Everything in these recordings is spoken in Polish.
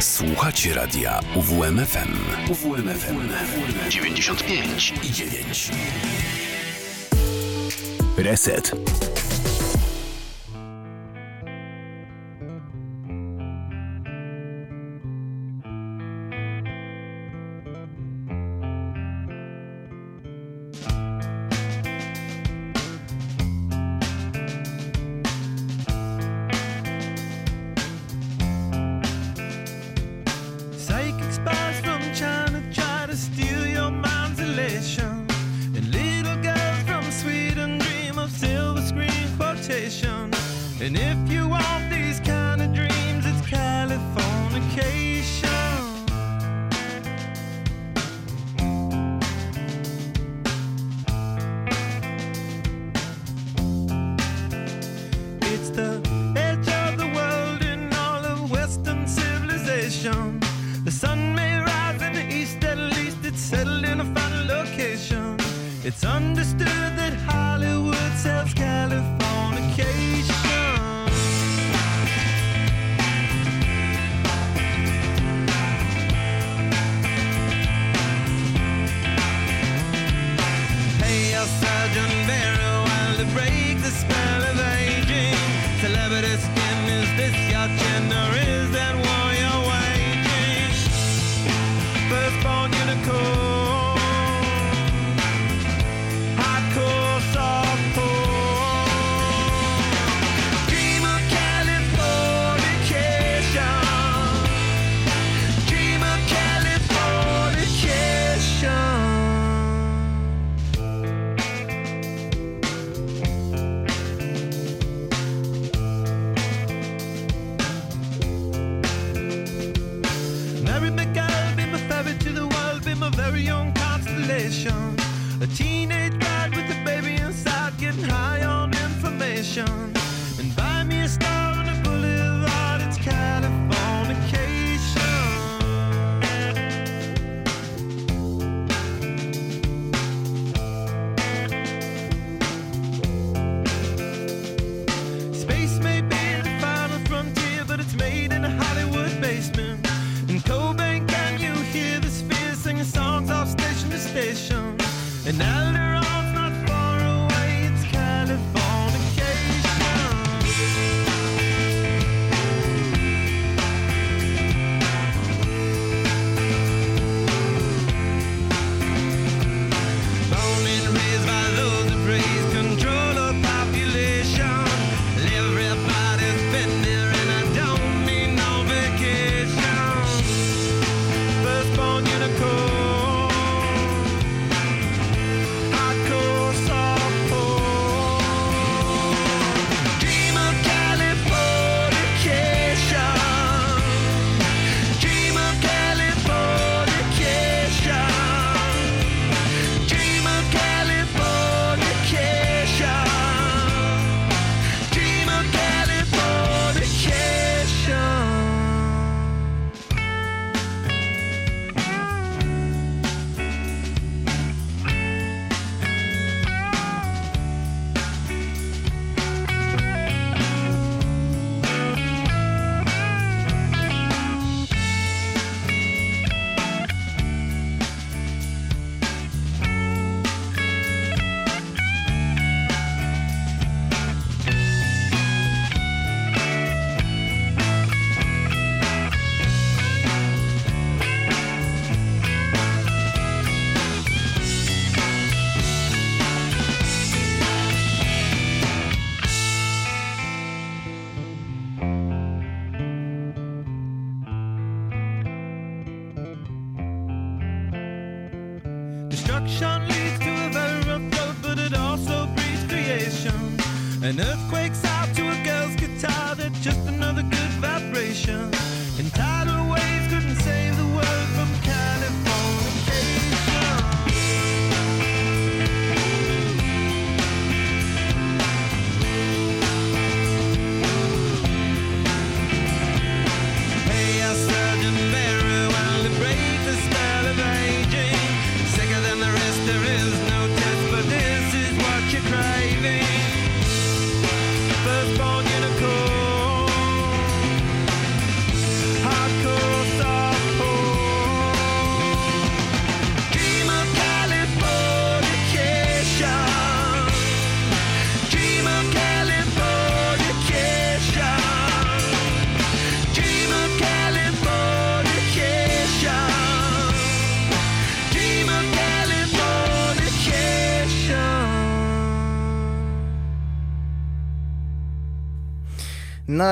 Słuchacie radia UWMFM. UWMFM 95 i 9. Reset.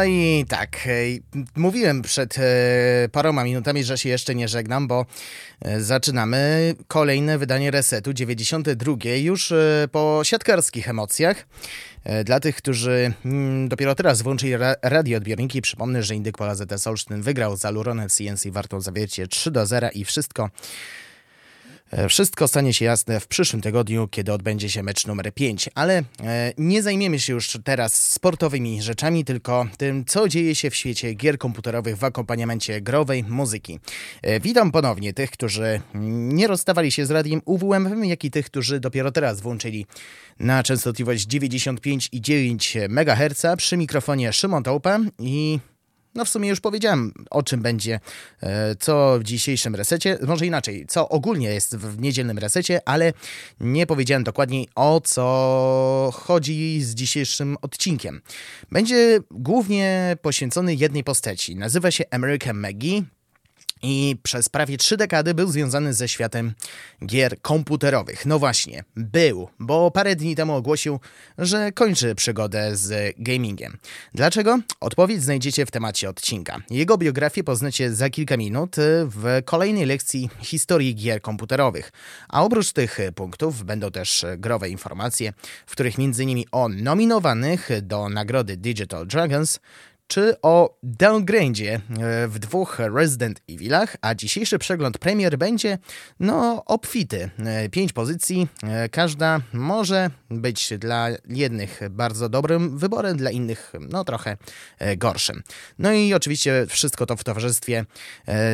I tak, e, mówiłem przed e, paroma minutami, że się jeszcze nie żegnam, bo e, zaczynamy kolejne wydanie Resetu 92, już po siatkarskich emocjach. Dla tych, którzy mm, dopiero teraz włączyli radioodbiorniki, przypomnę, że Indyk Pola ZS Olsztyn wygrał z Aluronem CNC wartą zawiercie 3 do 0 i wszystko wszystko stanie się jasne w przyszłym tygodniu, kiedy odbędzie się mecz numer 5, ale e, nie zajmiemy się już teraz sportowymi rzeczami, tylko tym, co dzieje się w świecie gier komputerowych w akompaniamencie growej muzyki. E, witam ponownie tych, którzy nie rozstawali się z radiem UWM, jak i tych, którzy dopiero teraz włączyli na częstotliwość 95,9 MHz przy mikrofonie Szymon Tołpa i no w sumie już powiedziałem, o czym będzie, e, co w dzisiejszym resecie, może inaczej, co ogólnie jest w niedzielnym resecie, ale nie powiedziałem dokładniej o co chodzi z dzisiejszym odcinkiem. Będzie głównie poświęcony jednej postaci. Nazywa się American Maggie i przez prawie trzy dekady był związany ze światem gier komputerowych. No właśnie, był, bo parę dni temu ogłosił, że kończy przygodę z gamingiem. Dlaczego? Odpowiedź znajdziecie w temacie odcinka. Jego biografię poznacie za kilka minut w kolejnej lekcji historii gier komputerowych. A oprócz tych punktów będą też growe informacje, w których m.in. o nominowanych do nagrody Digital Dragons, czy o downgradzie e, w dwóch Resident Evilach, a dzisiejszy przegląd premier będzie no obfity. E, pięć pozycji, e, każda może być dla jednych bardzo dobrym wyborem, dla innych no trochę gorszym. No i oczywiście wszystko to w towarzystwie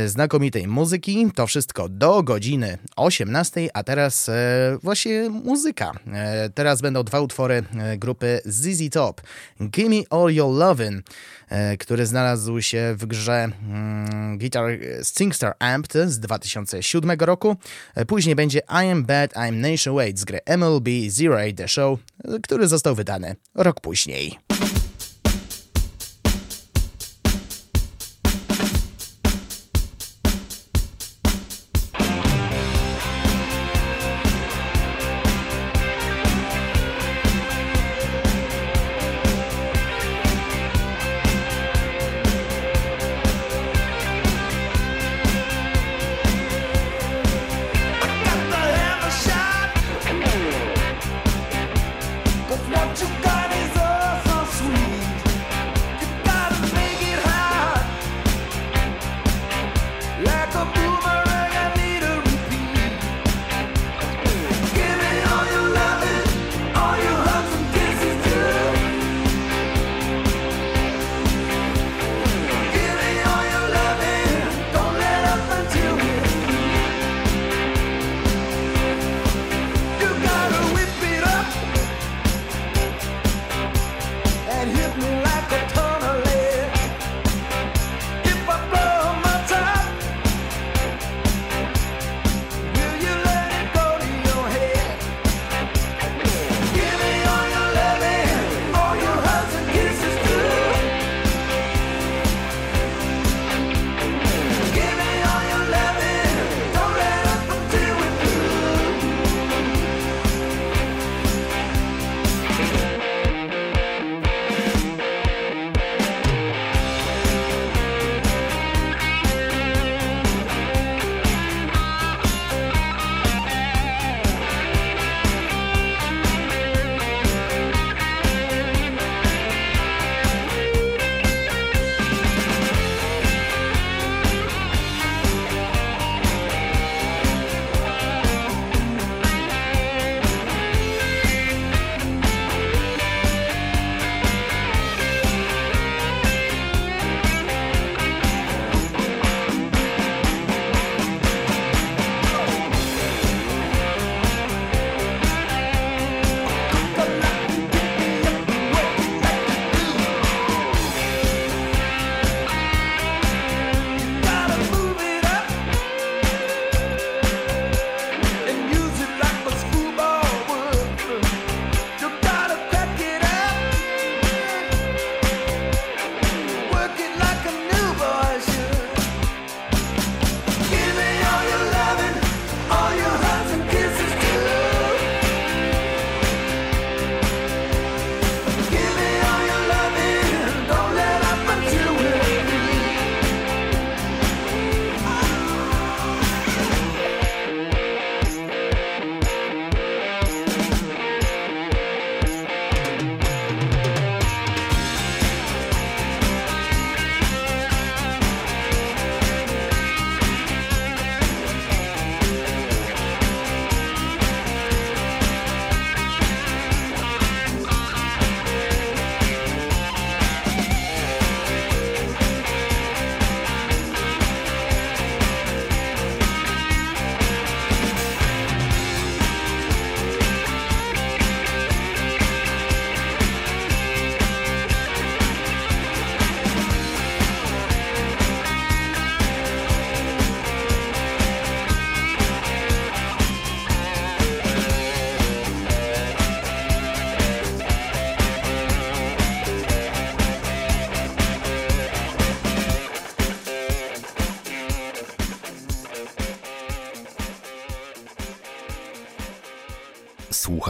znakomitej muzyki, to wszystko do godziny 18, a teraz właśnie muzyka. Teraz będą dwa utwory grupy ZZ Top. Gimme All Your Lovin'. E, który znalazł się w grze mm, Guitar SingStar Amped z 2007 roku. E, później będzie I Am Bad, I'm Nation z gry MLB Zero Eight Show, który został wydany rok później.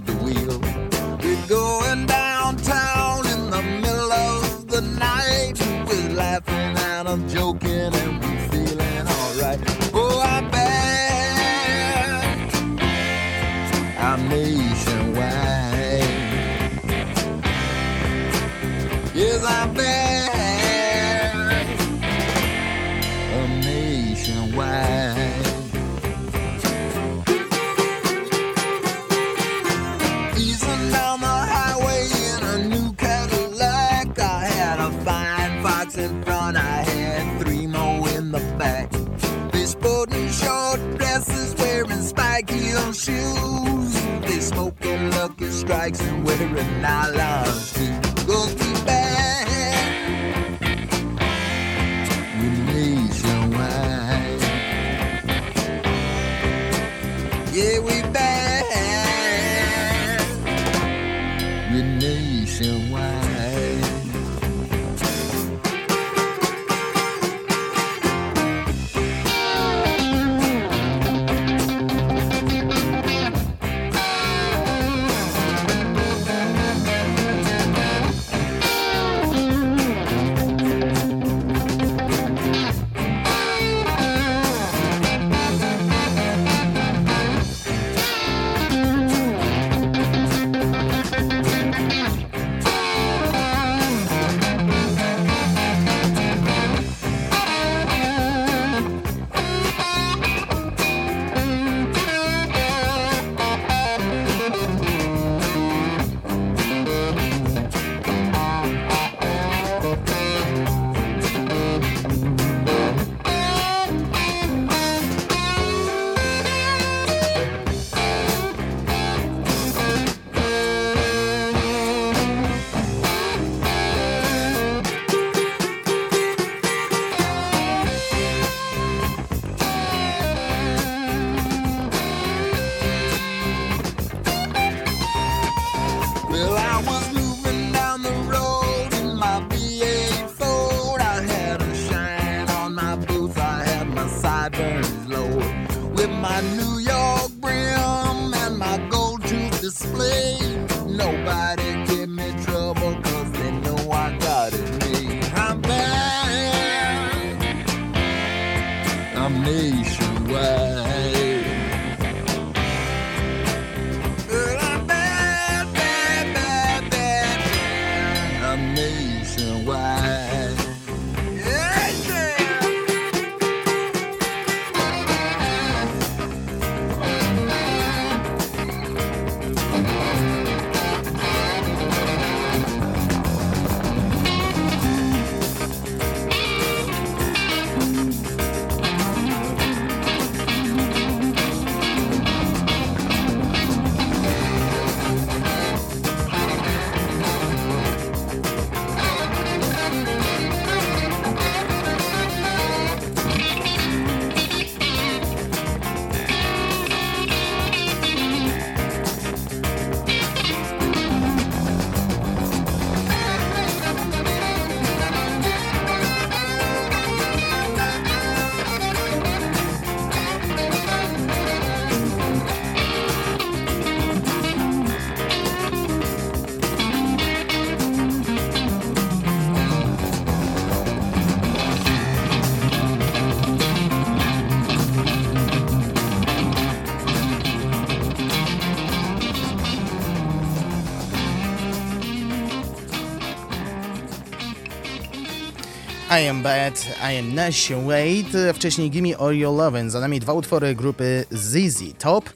Out the wheel. We're going downtown in the middle of the night. We're laughing and I'm joking spike heel shoes. They smoking lucky strikes and wearing nylons too. Go. We nationwide. Yeah, we bad. I Am Bad, I Am Nash Wade, wcześniej Gimme All Your Lovin', za nami dwa utwory grupy ZZ Top.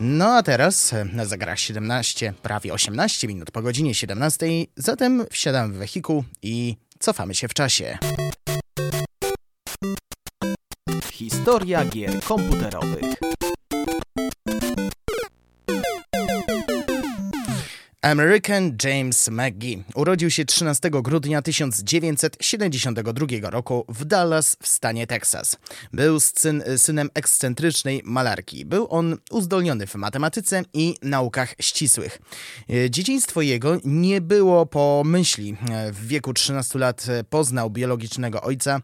No a teraz zegarach 17, prawie 18 minut po godzinie 17, zatem wsiadamy w wehikuł i cofamy się w czasie. Historia gier komputerowych. American James McGee urodził się 13 grudnia 1972 roku w Dallas w stanie Teksas. Był syn, synem ekscentrycznej malarki. Był on uzdolniony w matematyce i naukach ścisłych. Dzieciństwo jego nie było po myśli. W wieku 13 lat poznał biologicznego ojca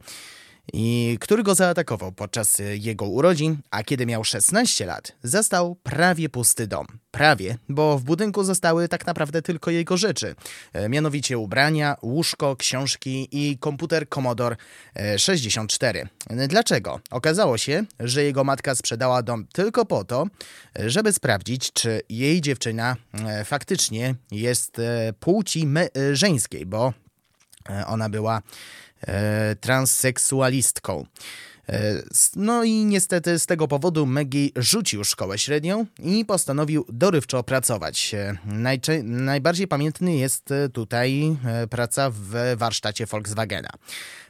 i który go zaatakował podczas jego urodzin, a kiedy miał 16 lat, zastał prawie pusty dom. Prawie, bo w budynku zostały tak naprawdę tylko jego rzeczy, e, mianowicie ubrania, łóżko, książki i komputer Commodore 64. E, Dlaczego? Okazało się, że jego matka sprzedała dom tylko po to, żeby sprawdzić, czy jej dziewczyna e, faktycznie jest płci żeńskiej, bo ona była e, transseksualistką. E, no i niestety z tego powodu Maggie rzucił szkołę średnią i postanowił dorywczo pracować. E, najbardziej pamiętny jest e, tutaj praca w warsztacie Volkswagena.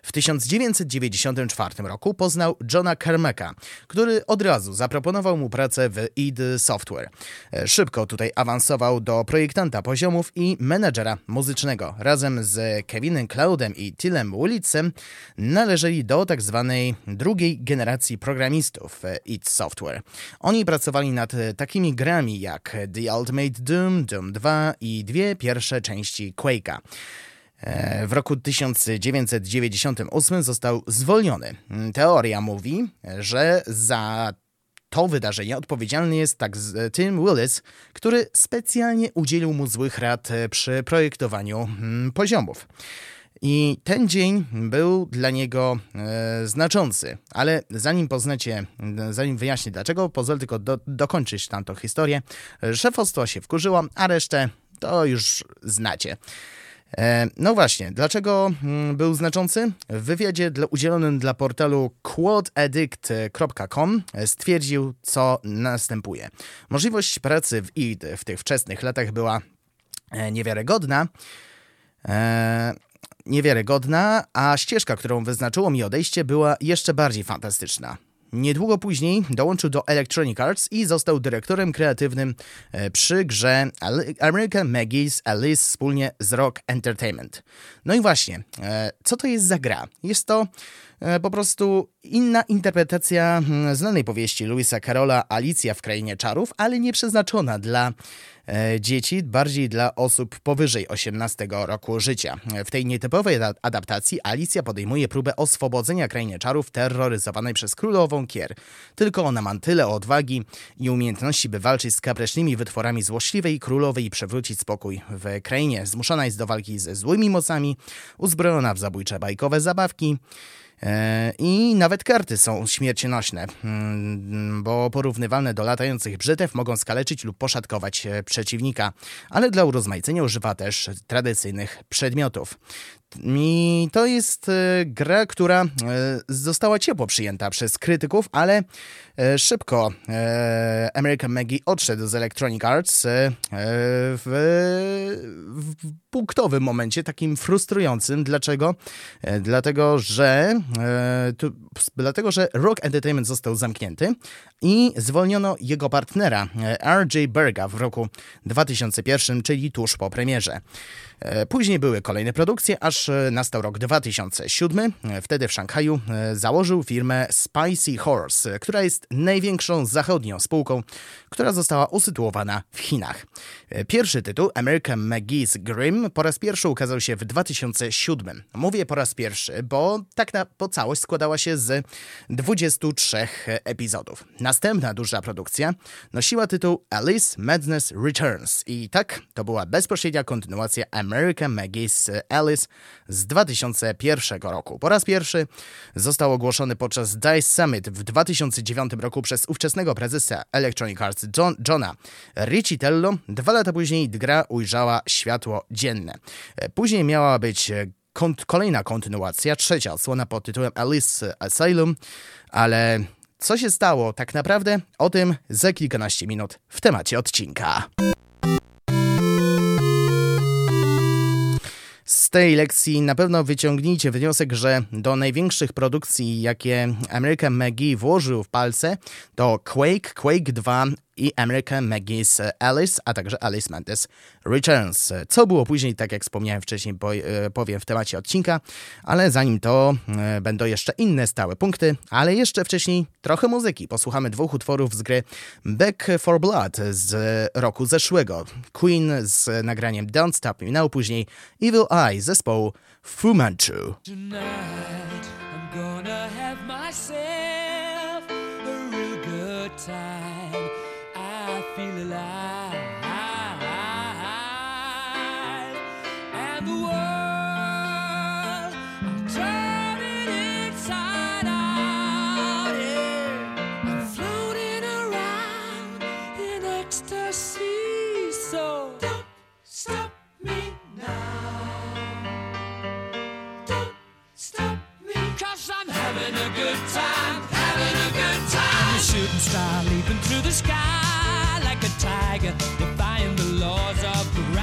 W 1994 roku poznał Johna Kermeka, który od razu zaproponował mu pracę w id Software. Szybko tutaj awansował do projektanta poziomów i menedżera muzycznego. Razem z Kevinem Cloudem i Tillem Willitsem należeli do tak zwanej drugiej generacji programistów id Software. Oni pracowali nad takimi grami jak The Ultimate Doom, Doom 2 i dwie pierwsze części Quake'a. W roku 1998 został zwolniony. Teoria mówi, że za to wydarzenie odpowiedzialny jest tak Tim Willis, który specjalnie udzielił mu złych rad przy projektowaniu poziomów. I ten dzień był dla niego e, znaczący, ale zanim poznacie, zanim wyjaśnię dlaczego, pozwolę tylko do, dokończyć tamtą historię. Szefostwo się wkurzyło, a resztę to już znacie. E, no właśnie, dlaczego mm, był znaczący? W wywiadzie udzielonym dla portalu quadaddict.com stwierdził, co następuje. Możliwość pracy w ID w tych wczesnych latach była e, niewiarygodna. E, niewiarygodna, a ścieżka, którą wyznaczyło mi odejście, była jeszcze bardziej fantastyczna. Niedługo później dołączył do Electronic Arts i został dyrektorem kreatywnym przy grze American Maggie's Alice wspólnie z Rock Entertainment. No i właśnie, co to jest za gra? Jest to po prostu inna interpretacja znanej powieści Louisa Carola Alicja w Krainie Czarów, ale nie przeznaczona dla dzieci, bardziej dla osób powyżej 18 roku życia. W tej nietypowej adaptacji Alicja podejmuje próbę oswobodzenia krainie czarów terroryzowanej przez królową Kier. Tylko ona ma tyle odwagi i umiejętności, by walczyć z kapresznymi wytworami złośliwej królowej i przywrócić spokój w krainie. Zmuszona jest do walki ze złymi mocami, uzbrojona w zabójcze bajkowe zabawki. I nawet karty są śmiercionośne, bo porównywalne do latających brzytew mogą skaleczyć lub poszatkować przeciwnika, ale dla urozmaicenia używa też tradycyjnych przedmiotów. I to jest gra, która została ciepło przyjęta przez krytyków, ale szybko American Maggie odszedł z Electronic Arts w, w punktowym momencie, takim frustrującym. Dlaczego? Dlatego, że dlatego, że Rock Entertainment został zamknięty i zwolniono jego partnera RJ Berga w roku 2001, czyli tuż po premierze. Później były kolejne produkcje, aż nastał rok 2007. Wtedy w Szanghaju założył firmę Spicy Horse, która jest największą zachodnią spółką, która została usytuowana w Chinach. Pierwszy tytuł, American McGee's Grimm, po raz pierwszy ukazał się w 2007. Mówię po raz pierwszy, bo tak na, po całość składała się z 23 epizodów. Następna duża produkcja nosiła tytuł Alice Madness Returns i tak to była bezpośrednia kontynuacja American Maggie's Alice z 2001 roku. Po raz pierwszy został ogłoszony podczas DICE Summit w 2009 roku przez ówczesnego prezesa Electronic Arts John, Johna Riccitello. Dwa lata później gra ujrzała światło dzienne. Później miała być kolejna kontynuacja, trzecia odsłona pod tytułem Alice Asylum, ale co się stało tak naprawdę? O tym za kilkanaście minut w temacie odcinka. Z tej lekcji na pewno wyciągnijcie wniosek, że do największych produkcji, jakie American McGee włożył w palce, to Quake, Quake 2 i America McGee's e, Alice, a także Alice Mendes Returns. Co było później, tak jak wspomniałem wcześniej, e, powiem w temacie odcinka, ale zanim to e, będą jeszcze inne stałe punkty, ale jeszcze wcześniej trochę muzyki. Posłuchamy dwóch utworów z gry Back for Blood z roku zeszłego. Queen z nagraniem Don't Stop Me Now, później Evil Eye zespołu Fu Manchu. Tonight, I'm gonna have myself a real good time. feel alive. defying the laws of the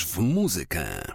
w muzykę.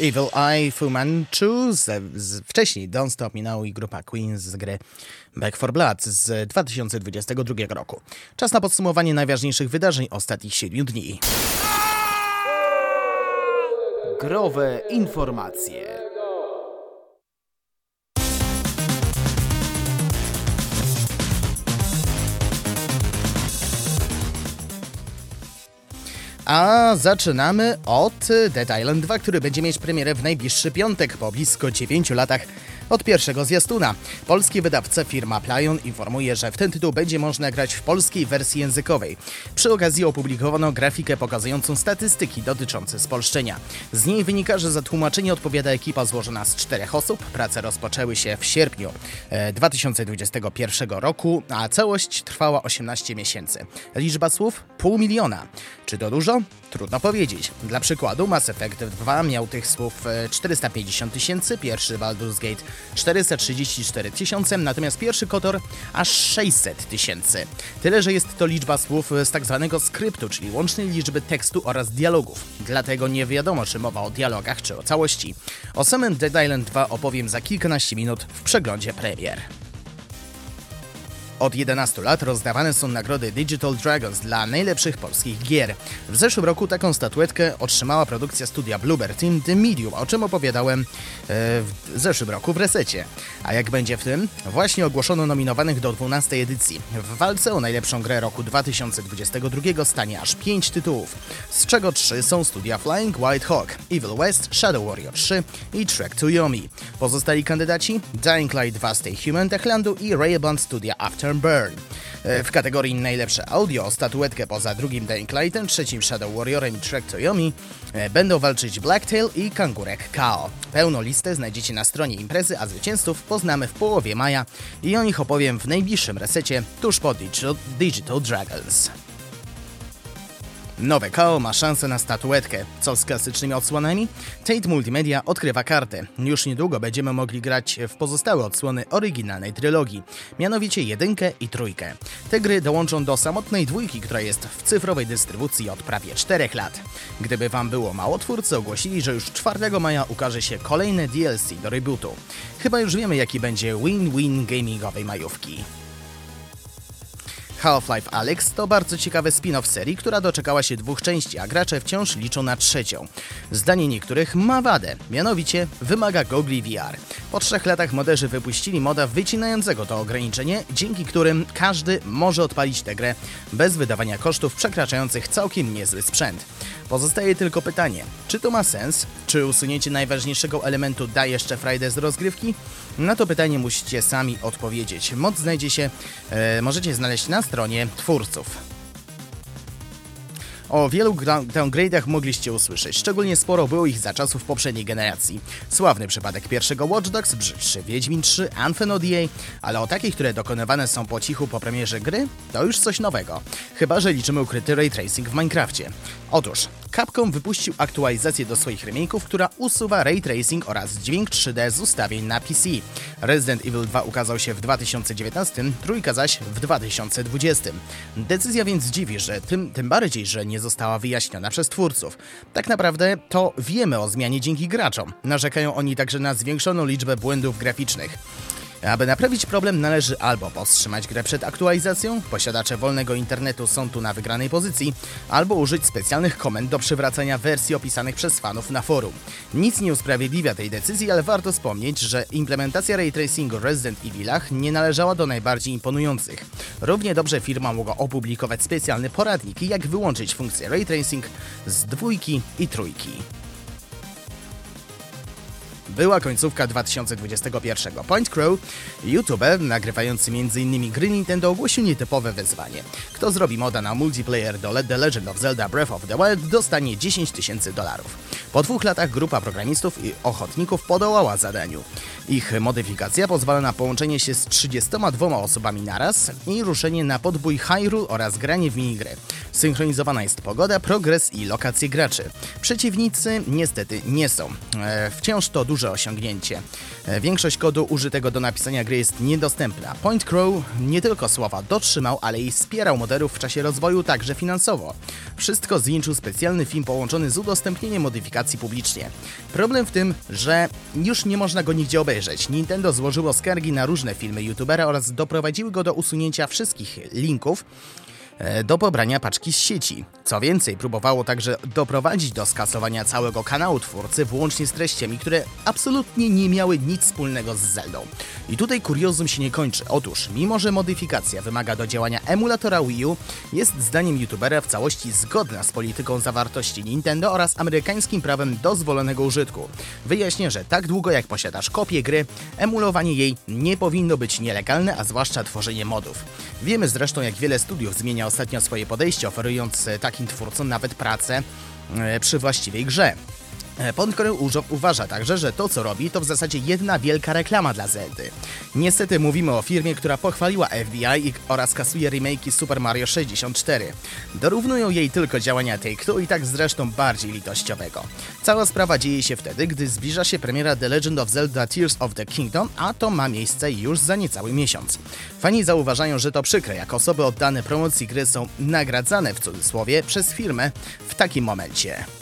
Evil Eye Fu Manchu, z, z, wcześniej Don't Stop Me Now i grupa Queen z gry Back for Blood z 2022 roku. Czas na podsumowanie najważniejszych wydarzeń ostatnich 7 dni. Growe informacje. A zaczynamy od Dead Island 2, który będzie mieć premierę w najbliższy piątek po blisko 9 latach od pierwszego zwiastuna. Polski wydawca firma Playon informuje, że w ten tytuł będzie można grać w polskiej wersji językowej. Przy okazji opublikowano grafikę pokazującą statystyki dotyczące spolszczenia. Z niej wynika, że za tłumaczenie odpowiada ekipa złożona z czterech osób. Prace rozpoczęły się w sierpniu 2021 e, roku, a całość trwała 18 miesięcy. Liczba słów pół miliona. Czy to dużo? Trudno powiedzieć. Dla przykładu Mass Effect 2 miał tych słów 450 e, tysięcy, pierwszy Baldur's Gate 434 tysiące, natomiast pierwszy Kotor aż 600 tysięcy. Tyle, że jest to liczba słów z tak zwanego skryptu, czyli łącznej liczby tekstu oraz dialogów. Dlatego nie wiadomo, czy mowa o dialogach, czy o całości. O samym Dead Island 2 opowiem za kilkanaście minut w przeglądzie premier. Od 11 lat rozdawane są nagrody Digital Dragons dla najlepszych polskich gier. W zeszłym roku taką statuetkę otrzymała produkcja studia Bluebird Team The Medium, o czym opowiadałem e, w zeszłym roku w resecie. A jak będzie w tym? Właśnie ogłoszono nominowanych do 12 edycji. W walce o najlepszą grę roku 2022 stanie aż 5 tytułów, z czego 3 są studia Flying White Hawk, Evil West, Shadow Warrior 3 i Trek to Yomi. Pozostali kandydaci Dying Light 2 Stay Human Techlandu i Railband Studia After Burn. E, w kategorii najlepsze audio statuetkę poza drugim Dying Lightem, trzecim Shadow Warriorem i Trek Toyomi e, będą walczyć Blacktail i Kangurek Kao. Pełną listę znajdziecie na stronie imprezy, a zwycięzców poznamy w połowie maja i o nich opowiem w najbliższym resecie tuż po Digital Dragons. Nowe KO ma szansę na statuetkę. Co z klasycznymi odsłonami? Tate Multimedia odkrywa kartę. Już niedługo będziemy mogli grać w pozostałe odsłony oryginalnej trylogii, mianowicie jedynkę i trójkę. Te gry dołączą do samotnej dwójki, która jest w cyfrowej dystrybucji od prawie 4 lat. Gdyby wam było mało, twórcy ogłosili, że już 4 maja ukaże się kolejne DLC do rebootu. Chyba już wiemy, jaki będzie win-win gamingowej majówki. Half-Life Alyx to bardzo ciekawy spin-off serii, która doczekała się dwóch części, a gracze wciąż liczą na trzecią. Zdanie niektórych ma wadę, mianowicie wymaga gogli VR. Po trzech latach moderzy wypuścili moda wycinającego to ograniczenie, dzięki którym każdy może odpalić tę grę bez wydawania kosztów przekraczających całkiem niezły sprzęt. Pozostaje tylko pytanie, czy to ma sens? Czy usunięcie najważniejszego elementu da jeszcze frajdę z rozgrywki? Na to pytanie musicie sami odpowiedzieć. Moc znajdzie się, e, możecie znaleźć na stronie twórców. O wielu downgrade'ach mogliście usłyszeć, szczególnie sporo było ich za czasów poprzedniej generacji. Sławny przypadek pierwszego Watch Dogs, brzydszy Wiedźmin 3, Anthem ODA, ale o takich, które dokonywane są po cichu po premierze gry, to już coś nowego. Chyba, że liczymy ukryty ray tracing w Minecrafcie. Otóż, Capcom wypuścił aktualizację do swoich remake'ów, która usuwa ray tracing oraz dźwięk 3D z ustawień na PC. Resident Evil 2 ukazał się w 2019, trójka zaś w 2020. Decyzja więc dziwi, że tym, tym bardziej, że nie została wyjaśniona przez twórców. Tak naprawdę to wiemy o zmianie dzięki graczom. Narzekają oni także na zwiększoną liczbę błędów graficznych. Aby naprawić problem należy albo powstrzymać grę przed aktualizacją, posiadacze wolnego internetu są tu na wygranej pozycji, albo użyć specjalnych komend do przywracania wersji opisanych przez fanów na forum. Nic nie usprawiedliwia tej decyzji, ale warto wspomnieć, że implementacja ray tracingu Resident Evilach nie należała do najbardziej imponujących. Równie dobrze firma mogła opublikować specjalny poradnik, jak wyłączyć funkcję ray tracing z dwójki i trójki. Była końcówka 2021. Point Crow, youtuber nagrywający m.in. gry Nintendo ogłosił nietypowe wyzwanie. Kto zrobi moda na multiplayer do The Legend of Zelda Breath of the Wild dostanie 10 tysięcy dolarów. Po dwóch latach grupa programistów i ochotników podołała zadaniu. Ich modyfikacja pozwala na połączenie się z 32 osobami naraz i ruszenie na podbój Hyrule oraz granie w minigry. Synchronizowana jest pogoda, progres i lokacje graczy. Przeciwnicy niestety nie są. E, wciąż to duże duże osiągnięcie. E, Większość kodu użytego do napisania gry jest niedostępna. Point Crow nie tylko słowa dotrzymał, ale i wspierał moderów w czasie rozwoju także finansowo. Wszystko zwieńczył specjalny film połączony z udostępnieniem modyfikacji publicznie. Problem w tym, że już nie można go nigdzie obejrzeć. Nintendo złożyło skargi na różne filmy youtubera oraz doprowadziły go do usunięcia wszystkich linków do pobrania paczki z sieci. Co więcej, próbowało także doprowadzić do skasowania całego kanału twórcy, włącznie z treściami, które absolutnie nie miały nic wspólnego z Zeldą. I tutaj kuriozum się nie kończy. Otóż, mimo że modyfikacja wymaga do działania emulatora Wii U, jest zdaniem youtubera w całości zgodna z polityką zawartości Nintendo oraz amerykańskim prawem dozwolonego użytku. Wyjaśnię, że tak długo jak posiadasz kopię gry, emulowanie jej nie powinno być nielegalne, a zwłaszcza tworzenie modów. Wiemy zresztą, jak wiele studiów zmienia ostatnio swoje podejście, oferując takim twórcom nawet pracę e, przy właściwej grze. E, Pondcore uważa także, że to co robi to w zasadzie jedna wielka reklama dla Zeldy. Niestety mówimy o firmie, która pochwaliła FBI oraz kasuje remake'i Super Mario 64. Dorównują jej tylko działania Take-Two i tak zresztą bardziej litościowego. Cała sprawa dzieje się wtedy, gdy zbliża się premiera The Legend of Zelda Tears of the Kingdom, a to ma miejsce już za niecały miesiąc. Fani zauważają, że to przykre, jak osoby oddane promocji gry są nagradzane w cudzysłowie przez firmę w takim momencie.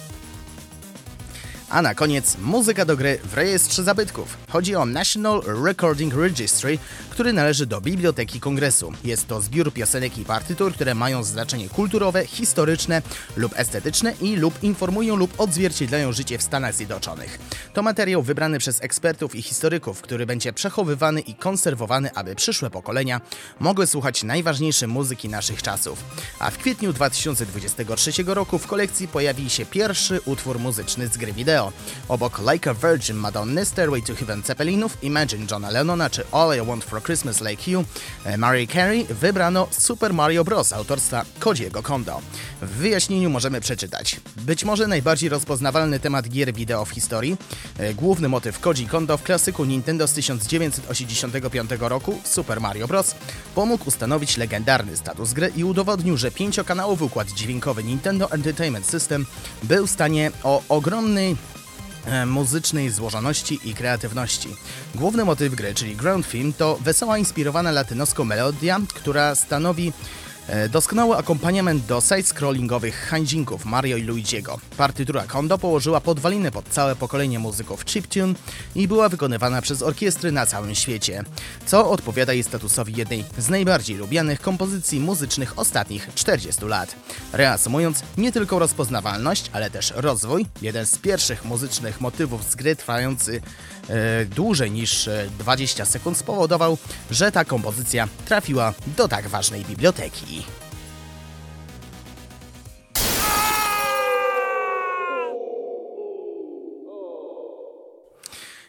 A na koniec muzyka do gry w rejestrze zabytków. Chodzi o National Recording Registry, który należy do Biblioteki Kongresu. Jest to zbiór piosenek i partytur, które mają znaczenie kulturowe, historyczne lub estetyczne i lub informują lub odzwierciedlają życie w Stanach Zjednoczonych. To materiał wybrany przez ekspertów i historyków, który będzie przechowywany i konserwowany, aby przyszłe pokolenia mogły słuchać najważniejszej muzyki naszych czasów. A w kwietniu 2023 roku w kolekcji pojawi się pierwszy utwór muzyczny z gry wideo. Obok Like a Virgin Madonny, Stairway to Heaven Zeppelinów, Imagine Johna Lennona czy All I Want for Christmas Like You, e, Mariah Carey wybrano Super Mario Bros. autorstwa Kodziego Kondo. W wyjaśnieniu możemy przeczytać. Być może najbardziej rozpoznawalny temat gier wideo w historii, e, główny motyw Koji Kondo w klasyku Nintendo z 1985 roku Super Mario Bros. pomógł ustanowić legendarny status gry i udowodnił, że pięciokanałowy układ dźwiękowy Nintendo Entertainment System był w stanie o ogromnej muzycznej złożoności i kreatywności. Główny motyw gry, czyli ground theme, to wesoła inspirowana latynoską melodia, która stanowi e, doskonały akompaniament do side-scrollingowych handzinków Mario i Luigiego. Partytura Kondo położyła podwaliny pod całe pokolenie muzyków chiptune i była wykonywana przez orkiestry na całym świecie, co odpowiada jej statusowi jednej z najbardziej lubianych kompozycji muzycznych ostatnich 40 lat. Reasumując, nie tylko rozpoznawalność, ale też rozwój, jeden z pierwszych muzycznych motywów z gry trwający e, dłużej niż e, 20 sekund spowodował, że ta kompozycja trafiła do tak ważnej biblioteki.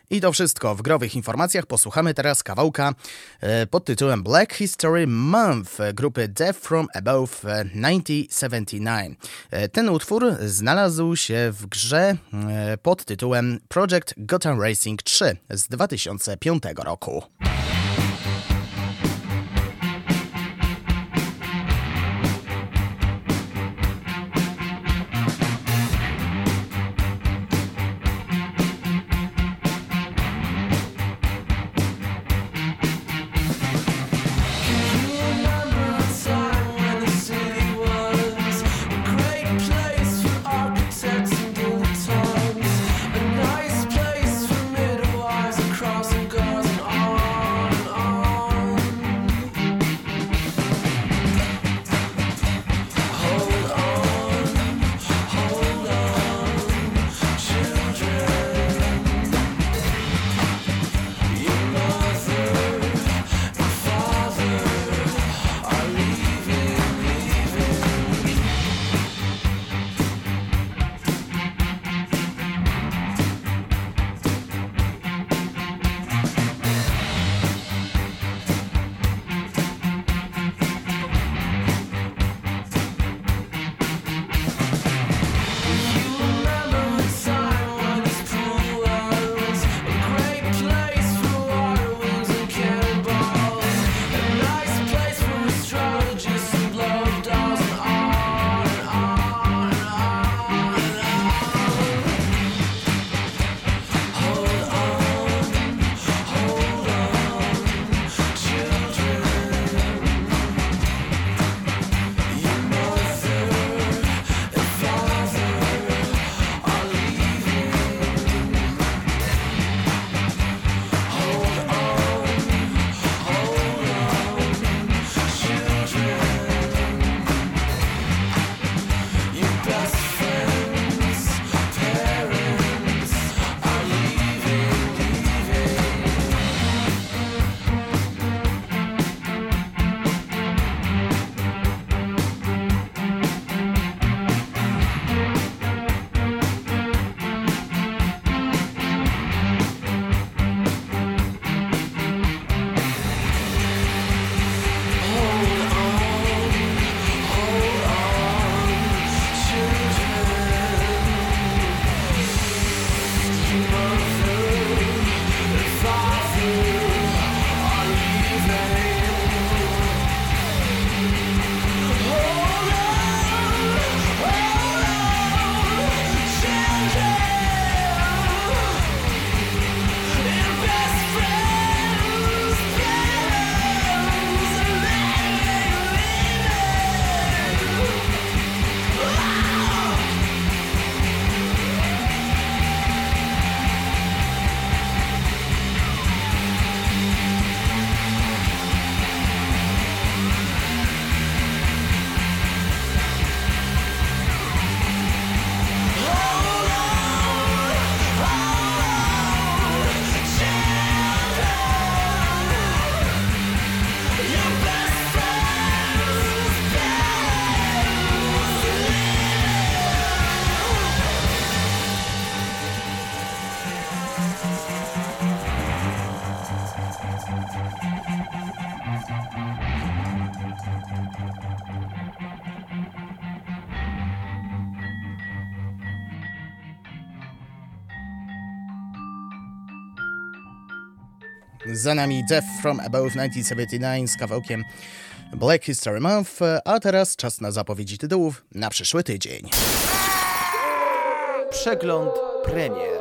I to wszystko. W growych informacjach posłuchamy teraz kawałka e, pod tytułem Black History Month grupy Death From Above e, 1979. E, Ten utwór znalazł się w grze e, pod tytułem Project Gotham Racing 3 z 2005 roku. Za nami Death from Above 1979 z kawałkiem Black History Month, a teraz czas na zapowiedzi tytułów na przyszły tydzień. Przegląd premier.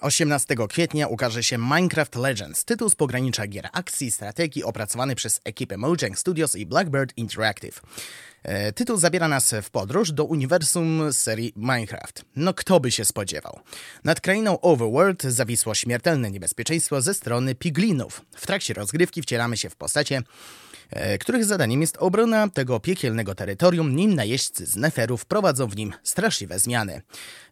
18 kwietnia ukaże się Minecraft Legends, tytuł z pogranicza gier akcji i strategii opracowany przez ekipę Mojang Studios i Blackbird Interactive. E, tytuł zabiera nas w podróż do uniwersum serii Minecraft. No kto by się spodziewał? Nad krainą Overworld zawisło śmiertelne niebezpieczeństwo ze strony piglinów. W trakcie rozgrywki wcielamy się w postacie których zadaniem jest obrona tego piekielnego terytorium, nim najeźdźcy z Neferów prowadzą w nim straszliwe zmiany.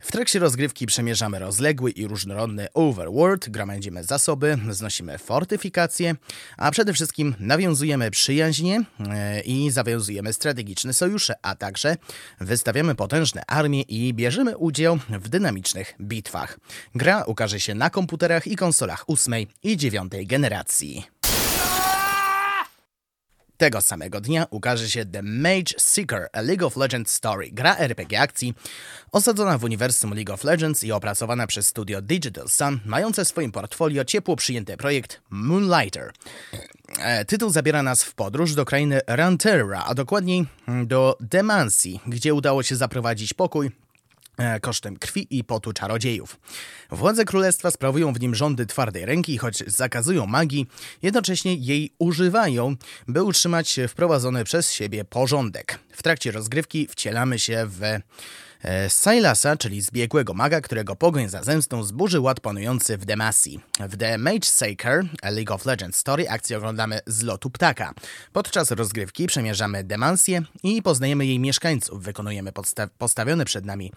W trakcie rozgrywki przemierzamy rozległy i różnorodny overworld, gromadzimy zasoby, znosimy fortyfikacje, a przede wszystkim nawiązujemy przyjaźnie e, i zawiązujemy strategiczne sojusze, a także wystawiamy potężne armie i bierzemy udział w dynamicznych bitwach. Gra ukaże się na komputerach i konsolach ósmej i dziewiątej generacji. Tego samego dnia ukaże się The Mage Seeker, a League of Legends Story, gra RPG akcji osadzona w uniwersum League of Legends i opracowana przez studio Digital Sun, mające w swoim portfolio ciepło przyjęty projekt Moonlighter. E, tytuł zabiera nas w podróż do krainy Ranterra, a dokładniej do Demansji, gdzie udało się zaprowadzić pokój kosztem krwi i potu czarodziejów. Władze królestwa sprawują w nim rządy twardej ręki, choć zakazują magii, jednocześnie jej używają, by utrzymać wprowadzony przez siebie porządek. W trakcie rozgrywki wcielamy się w E, Silasa, czyli zbiegłego maga, którego pogoń za zemstą zburzy ład panujący w Demacji. W The Mage Saker, League of Legends Story, akcję oglądamy z lotu ptaka. Podczas rozgrywki przemierzamy Demancję i poznajemy jej mieszkańców, wykonujemy postawione przed nami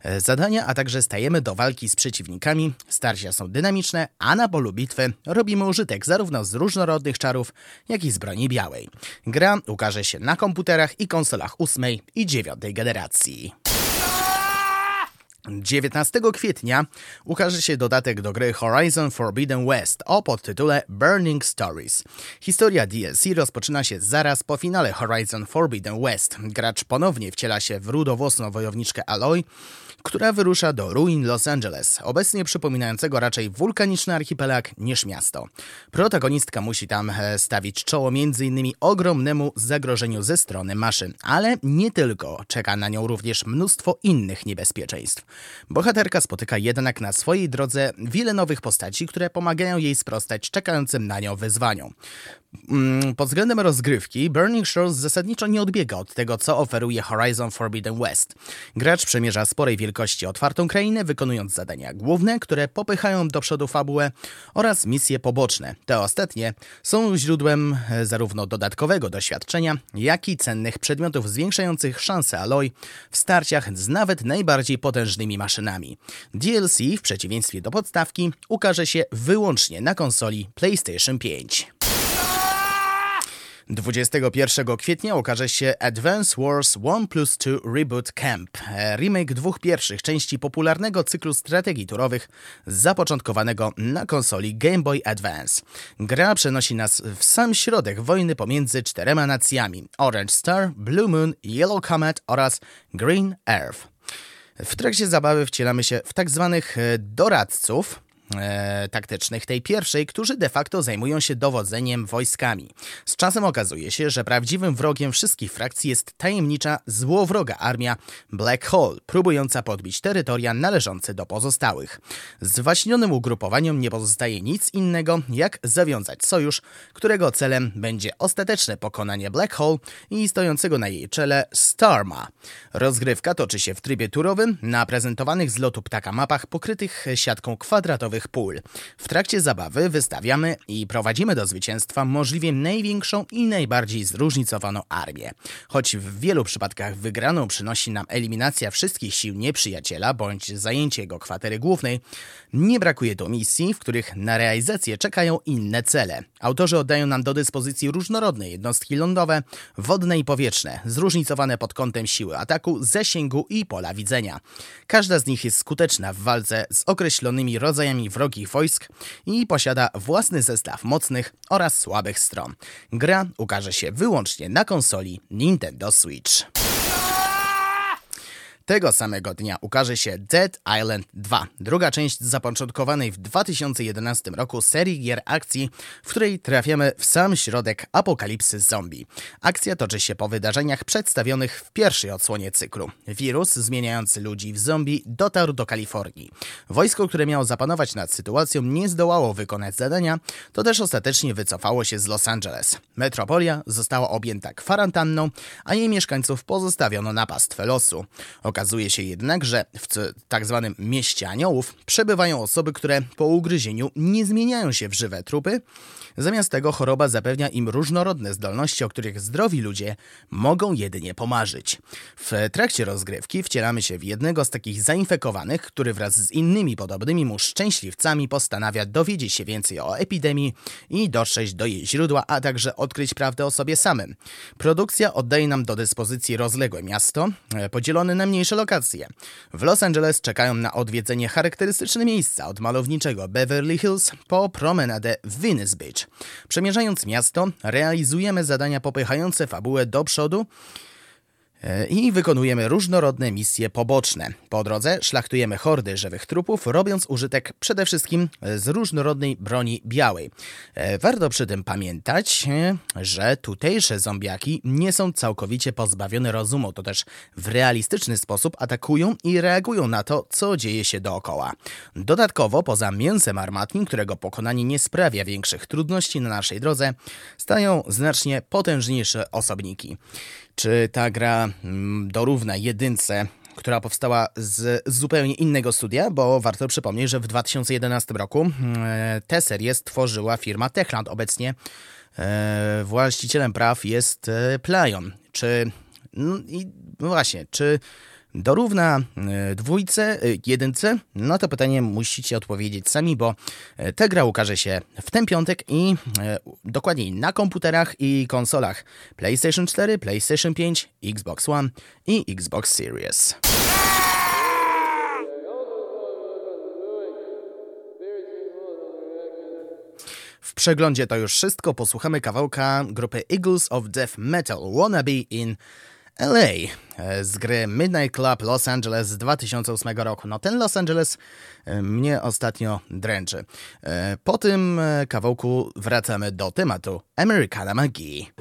e, zadania, a także stajemy do walki z przeciwnikami. Starcia są dynamiczne, a na polu bitwy robimy użytek zarówno z różnorodnych czarów, jak i z broni białej. Gra ukaże się na komputerach i konsolach ósmej i dziewiątej generacji. 19 kwietnia ukaże się dodatek do gry Horizon Forbidden West o podtytule Burning Stories. Historia DLC rozpoczyna się zaraz po finale Horizon Forbidden West. Gracz ponownie wciela się w rudowłosną wojowniczkę Aloy, która wyrusza do ruin Los Angeles, obecnie przypominającego raczej wulkaniczny archipelag niż miasto. Protagonistka musi tam e, stawić czoło m.in. ogromnemu zagrożeniu ze strony maszyn, ale nie tylko. Czeka na nią również mnóstwo innych niebezpieczeństw. Bohaterka spotyka jednak na swojej drodze wiele nowych postaci, które pomagają jej sprostać czekającym na nią wyzwaniom. Mm, pod względem rozgrywki, Burning Shores zasadniczo nie odbiega od tego, co oferuje Horizon Forbidden West. Gracz przemierza sporej wielkości otwartą krainę, wykonując zadania główne, które popychają do przodu fabułę oraz misje poboczne. Te ostatnie są źródłem e, zarówno dodatkowego doświadczenia, jak i cennych przedmiotów zwiększających szanse Aloy w starciach z nawet najbardziej potężnymi maszynami. DLC, w przeciwieństwie do podstawki, ukaże się wyłącznie na konsoli PlayStation 5. 21 kwietnia ukaże się Advance Wars 1 plus 2 Reboot Camp, e, remake dwóch pierwszych części popularnego cyklu strategii turowych zapoczątkowanego na konsoli Game Boy Advance. Gra przenosi nas w sam środek wojny pomiędzy czterema nacjami Orange Star, Blue Moon, Yellow Comet oraz Green Earth. W trakcie zabawy wcielamy się w tak zwanych e, doradców, e, taktycznych tej pierwszej, którzy de facto zajmują się dowodzeniem wojskami. Z czasem okazuje się, że prawdziwym wrogiem wszystkich frakcji jest tajemnicza, złowroga armia Black Hole, próbująca podbić terytoria należące do pozostałych. Zwaśnionym ugrupowaniom nie pozostaje nic innego, jak zawiązać sojusz, którego celem będzie ostateczne pokonanie Black Hole i stojącego na jej czele Starma. Rozgrywka toczy się w trybie turowym na prezentowanych z lotu ptaka mapach pokrytych siatką kwadratowych pól. W trakcie zabawy wystawiamy i prowadzimy do zwycięstwa możliwie największą i najbardziej zróżnicowaną armię. Choć w wielu przypadkach wygraną przynosi nam eliminacja wszystkich sił nieprzyjaciela bądź zajęcie jego kwatery głównej, nie brakuje tu misji, w których na realizację czekają inne cele. Autorzy oddają nam do dyspozycji różnorodne jednostki lądowe, wodne i powietrzne, zróżnicowane pod kątem siły ataku, zasięgu i pola widzenia. Każda z nich jest skuteczna w walce z określonymi rodzajami wrogich wojsk i posiada własny zestaw mocnych oraz słabych stron. Gra ukaże się wyłącznie na konsoli Nintendo Switch. Tego samego dnia ukaże się Dead Island 2, druga część zapoczątkowanej w 2011 roku serii gier akcji, w której trafiamy w sam środek apokalipsy zombie. Akcja toczy się po wydarzeniach przedstawionych w pierwszej odsłonie cyklu. Wirus zmieniający ludzi w zombie dotarł do Kalifornii. Wojsko, które miało zapanować nad sytuacją, nie zdołało wykonać zadania, to też ostatecznie wycofało się z Los Angeles. Metropolia została objęta kwarantanną, a jej mieszkańców pozostawiono na pastwę losu. Okazuje się jednak, że w tak zwanym mieście aniołów przebywają osoby, które po ugryzieniu nie zmieniają się w żywe trupy. Zamiast tego choroba zapewnia im różnorodne zdolności, o których zdrowi ludzie mogą jedynie pomarzyć. W trakcie rozgrywki wcielamy się w jednego z takich zainfekowanych, który wraz z innymi podobnymi mu szczęśliwcami postanawia dowiedzieć się więcej o epidemii i dotrzeć do jej źródła, a także odkryć prawdę o sobie samym. Produkcja oddaje nam do dyspozycji rozległe miasto, e, podzielone na mniejsze lokacje. W Los Angeles czekają na odwiedzenie charakterystyczne miejsca od malowniczego Beverly Hills po promenadę Venice Beach. Przemierzając miasto, realizujemy zadania popychające fabułę do przodu i wykonujemy różnorodne misje poboczne. Po drodze szlachtujemy hordy żywych trupów, robiąc użytek przede wszystkim z różnorodnej broni białej. E, warto przy tym pamiętać, e, że tutejsze zombiaki nie są całkowicie pozbawione rozumu, to też w realistyczny sposób atakują i reagują na to, co dzieje się dookoła. Dodatkowo, poza mięsem armatnim, którego pokonanie nie sprawia większych trudności na naszej drodze, stają znacznie potężniejsze osobniki. Czy ta gra mm, dorówna jedynce która powstała z zupełnie innego studia, bo warto przypomnieć, że w 2011 roku mm, tę serię stworzyła firma Techland. Obecnie e, właścicielem praw jest e, Playon. Czy no i właśnie, czy dorówna e, dwójce, e, jedynce? No to pytanie musicie odpowiedzieć sami, bo e, ta gra ukaże się w ten piątek i dokładniej na komputerach i konsolach PlayStation 4, PlayStation 5, Xbox One i Xbox Series. W przeglądzie to już wszystko. Posłuchamy kawałka grupy Eagles of Death Metal Wannabe in LA e, z gry Midnight Club Los Angeles z 2008 roku. No ten Los Angeles e, mnie ostatnio dręczy. E, po tym kawałku wracamy do tematu Americana McGee.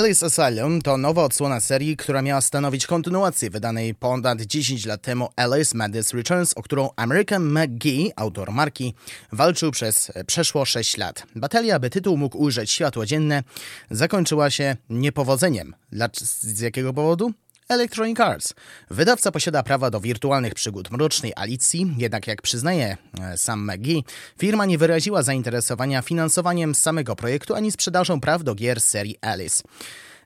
Alice Asylum to nowa odsłona serii, która miała stanowić kontynuację wydanej ponad 10 lat temu Alice Madness Returns, o którą American McGee, autor marki, walczył przez przeszło 6 lat. Batalia, by tytuł mógł ujrzeć światło dzienne, zakończyła się niepowodzeniem. Z jakiego powodu? Electronic Arts. Wydawca posiada prawa do wirtualnych przygód Mrocznej Alicji, jednak jak przyznaje e, sam McGee, firma nie wyraziła zainteresowania finansowaniem samego projektu ani sprzedażą praw do gier serii Alice.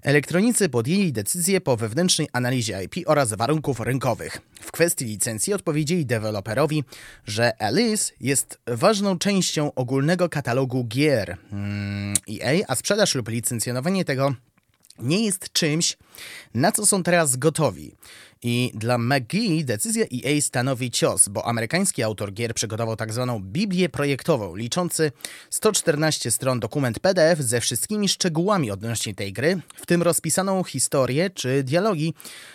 Elektronicy podjęli decyzję po wewnętrznej analizie IP oraz warunków rynkowych. W kwestii licencji odpowiedzieli deweloperowi, że Alice jest ważną częścią ogólnego katalogu gier mm, EA, a sprzedaż lub licencjonowanie tego nie jest czymś, na co są teraz gotowi. I dla McGee decyzja EA stanowi cios, bo amerykański autor gier przygotował. Tak Biblię projektową, liczący 114 stron dokument PDF ze wszystkimi szczegółami odnośnie tej gry, w tym rozpisaną historię czy dialogi,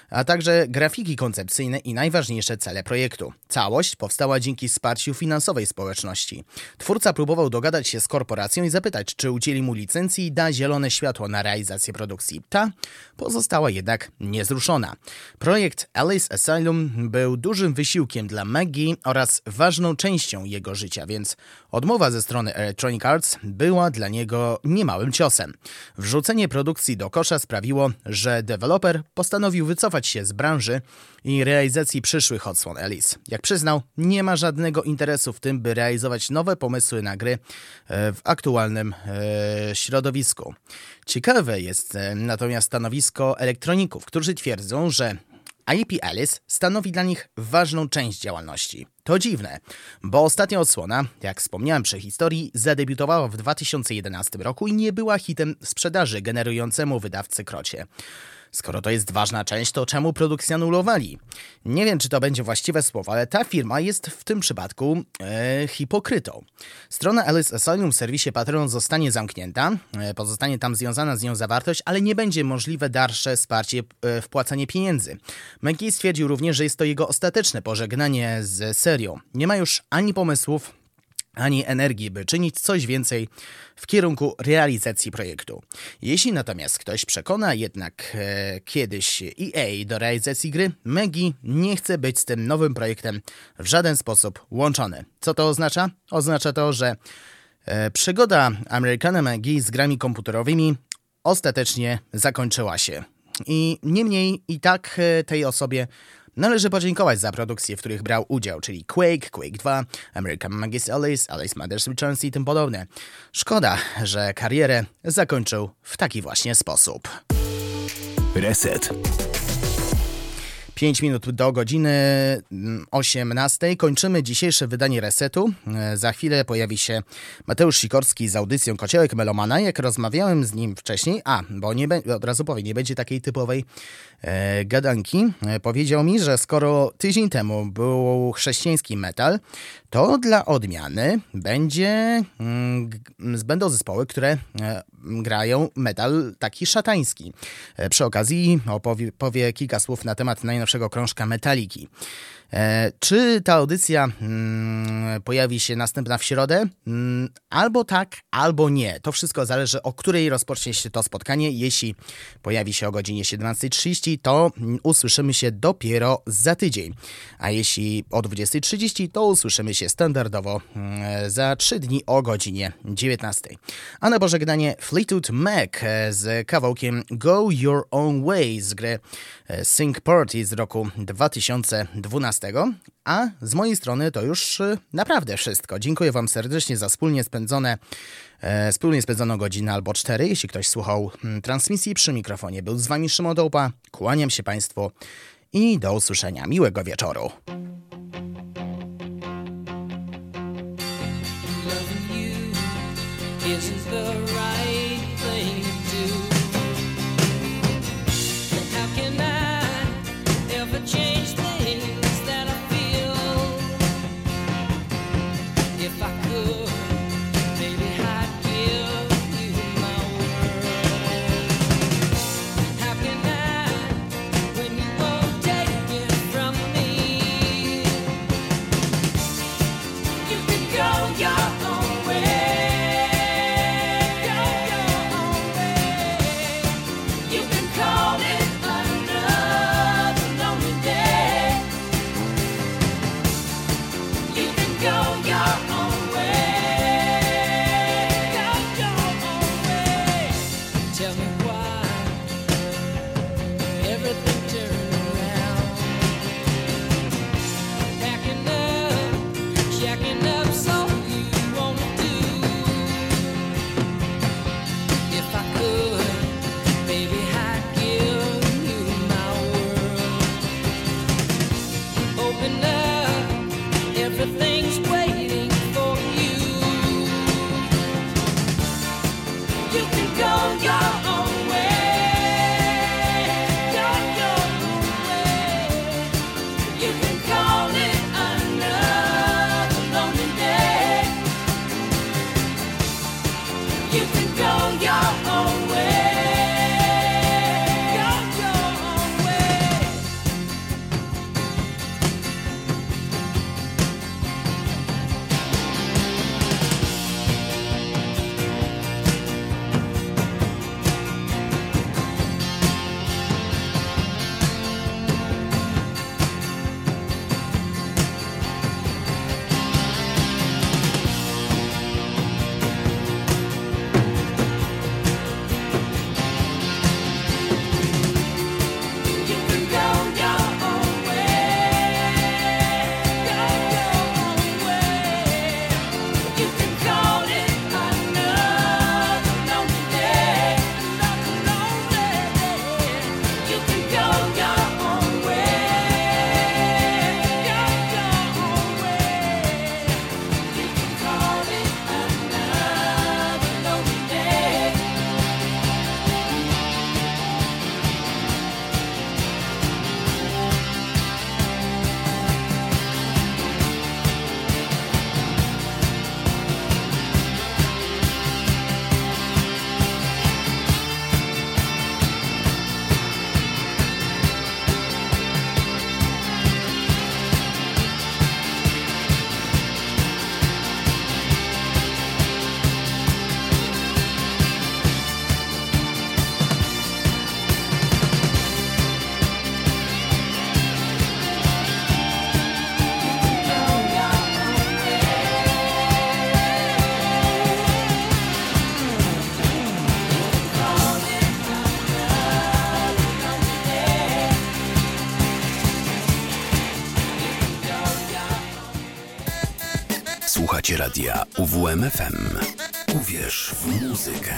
a także grafiki koncepcyjne i najważniejsze cele projektu. Całość powstała dzięki wsparciu finansowej społeczności. Twórca próbował dogadać się z korporacją i zapytać, czy udzieli mu licencji i da zielone światło na realizację produkcji. Ta pozostała jednak niezruszona. Projekt Alice Asylum był dużym wysiłkiem dla Maggie oraz ważną częścią jego życia, więc odmowa ze strony Electronic Arts była dla niego niemałym ciosem. Wrzucenie produkcji do kosza sprawiło, że deweloper postanowił wycofać się z branży i realizacji przyszłych odsłon Alice. Jak przyznał, nie ma żadnego interesu w tym, by realizować nowe pomysły na gry e, w aktualnym e, środowisku. Ciekawe jest e, natomiast stanowisko elektroników, którzy twierdzą, że IP Alice stanowi dla nich ważną część działalności. To dziwne, bo ostatnia odsłona, jak wspomniałem przy historii, zadebiutowała w 2011 roku i nie była hitem sprzedaży generującemu wydawcy krocie. Skoro to jest ważna część, to czemu produkcję anulowali? Nie wiem, czy to będzie właściwe słowo, ale ta firma jest w tym przypadku e, hipokrytą. Strona Alice Asylum w serwisie Patreon zostanie zamknięta, e, pozostanie tam związana z nią zawartość, ale nie będzie możliwe dalsze wsparcie, e, wpłacanie pieniędzy. McGee stwierdził również, że jest to jego ostateczne pożegnanie z serią. Nie ma już ani pomysłów, ani energii, by czynić coś więcej w kierunku realizacji projektu. Jeśli natomiast ktoś przekona jednak e, kiedyś EA do realizacji gry, Megi nie chce być z tym nowym projektem w żaden sposób łączony. Co to oznacza? Oznacza to, że e, przygoda Americana Megi z grami komputerowymi ostatecznie zakończyła się. I niemniej i tak e, tej osobie Należy podziękować za produkcje, w których brał udział, czyli Quake, Quake 2, American Magis Alice, Alice Matters Returns i tym podobne. Szkoda, że karierę zakończył w taki właśnie sposób. Reset. 5 minut do godziny 18. Mm, Kończymy dzisiejsze wydanie Resetu. E, za chwilę pojawi się Mateusz Sikorski z audycją Kociołek Melomana. Jak rozmawiałem z nim wcześniej, a, bo nie od razu powiem, nie będzie takiej typowej e, gadanki. E, powiedział mi, że skoro tydzień temu był chrześcijański metal, to dla odmiany będzie, mm, będą zespoły, które e, grają metal taki szatański. E, przy okazji opowie, powie kilka słów na temat najnowszego krążka Metaliki. E, czy ta audycja mm, pojawi się następna w środę? Mm, albo tak, albo nie. To wszystko zależy, o której rozpocznie się to spotkanie. Jeśli pojawi się o godzinie 17.30, to usłyszymy się dopiero za tydzień. A jeśli o 20.30, to usłyszymy się standardowo mm, za 3 dni o godzinie 19. A na pożegnanie Fleetwood Mac z kawałkiem Go Your Own Way z gry e, Sing Party z roku 2012. A z mojej strony to już y, naprawdę wszystko. Dziękuję Wam serdecznie za wspólnie spędzone, e, wspólnie spędzoną godzinę albo cztery. Jeśli ktoś słuchał mm, transmisji przy mikrofonie, był z Wami Szymon Dołpa. Kłaniam się Państwu i do usłyszenia. Miłego wieczoru. isn't the right Słuchacie radia UWMFM. Uwierz w muzykę.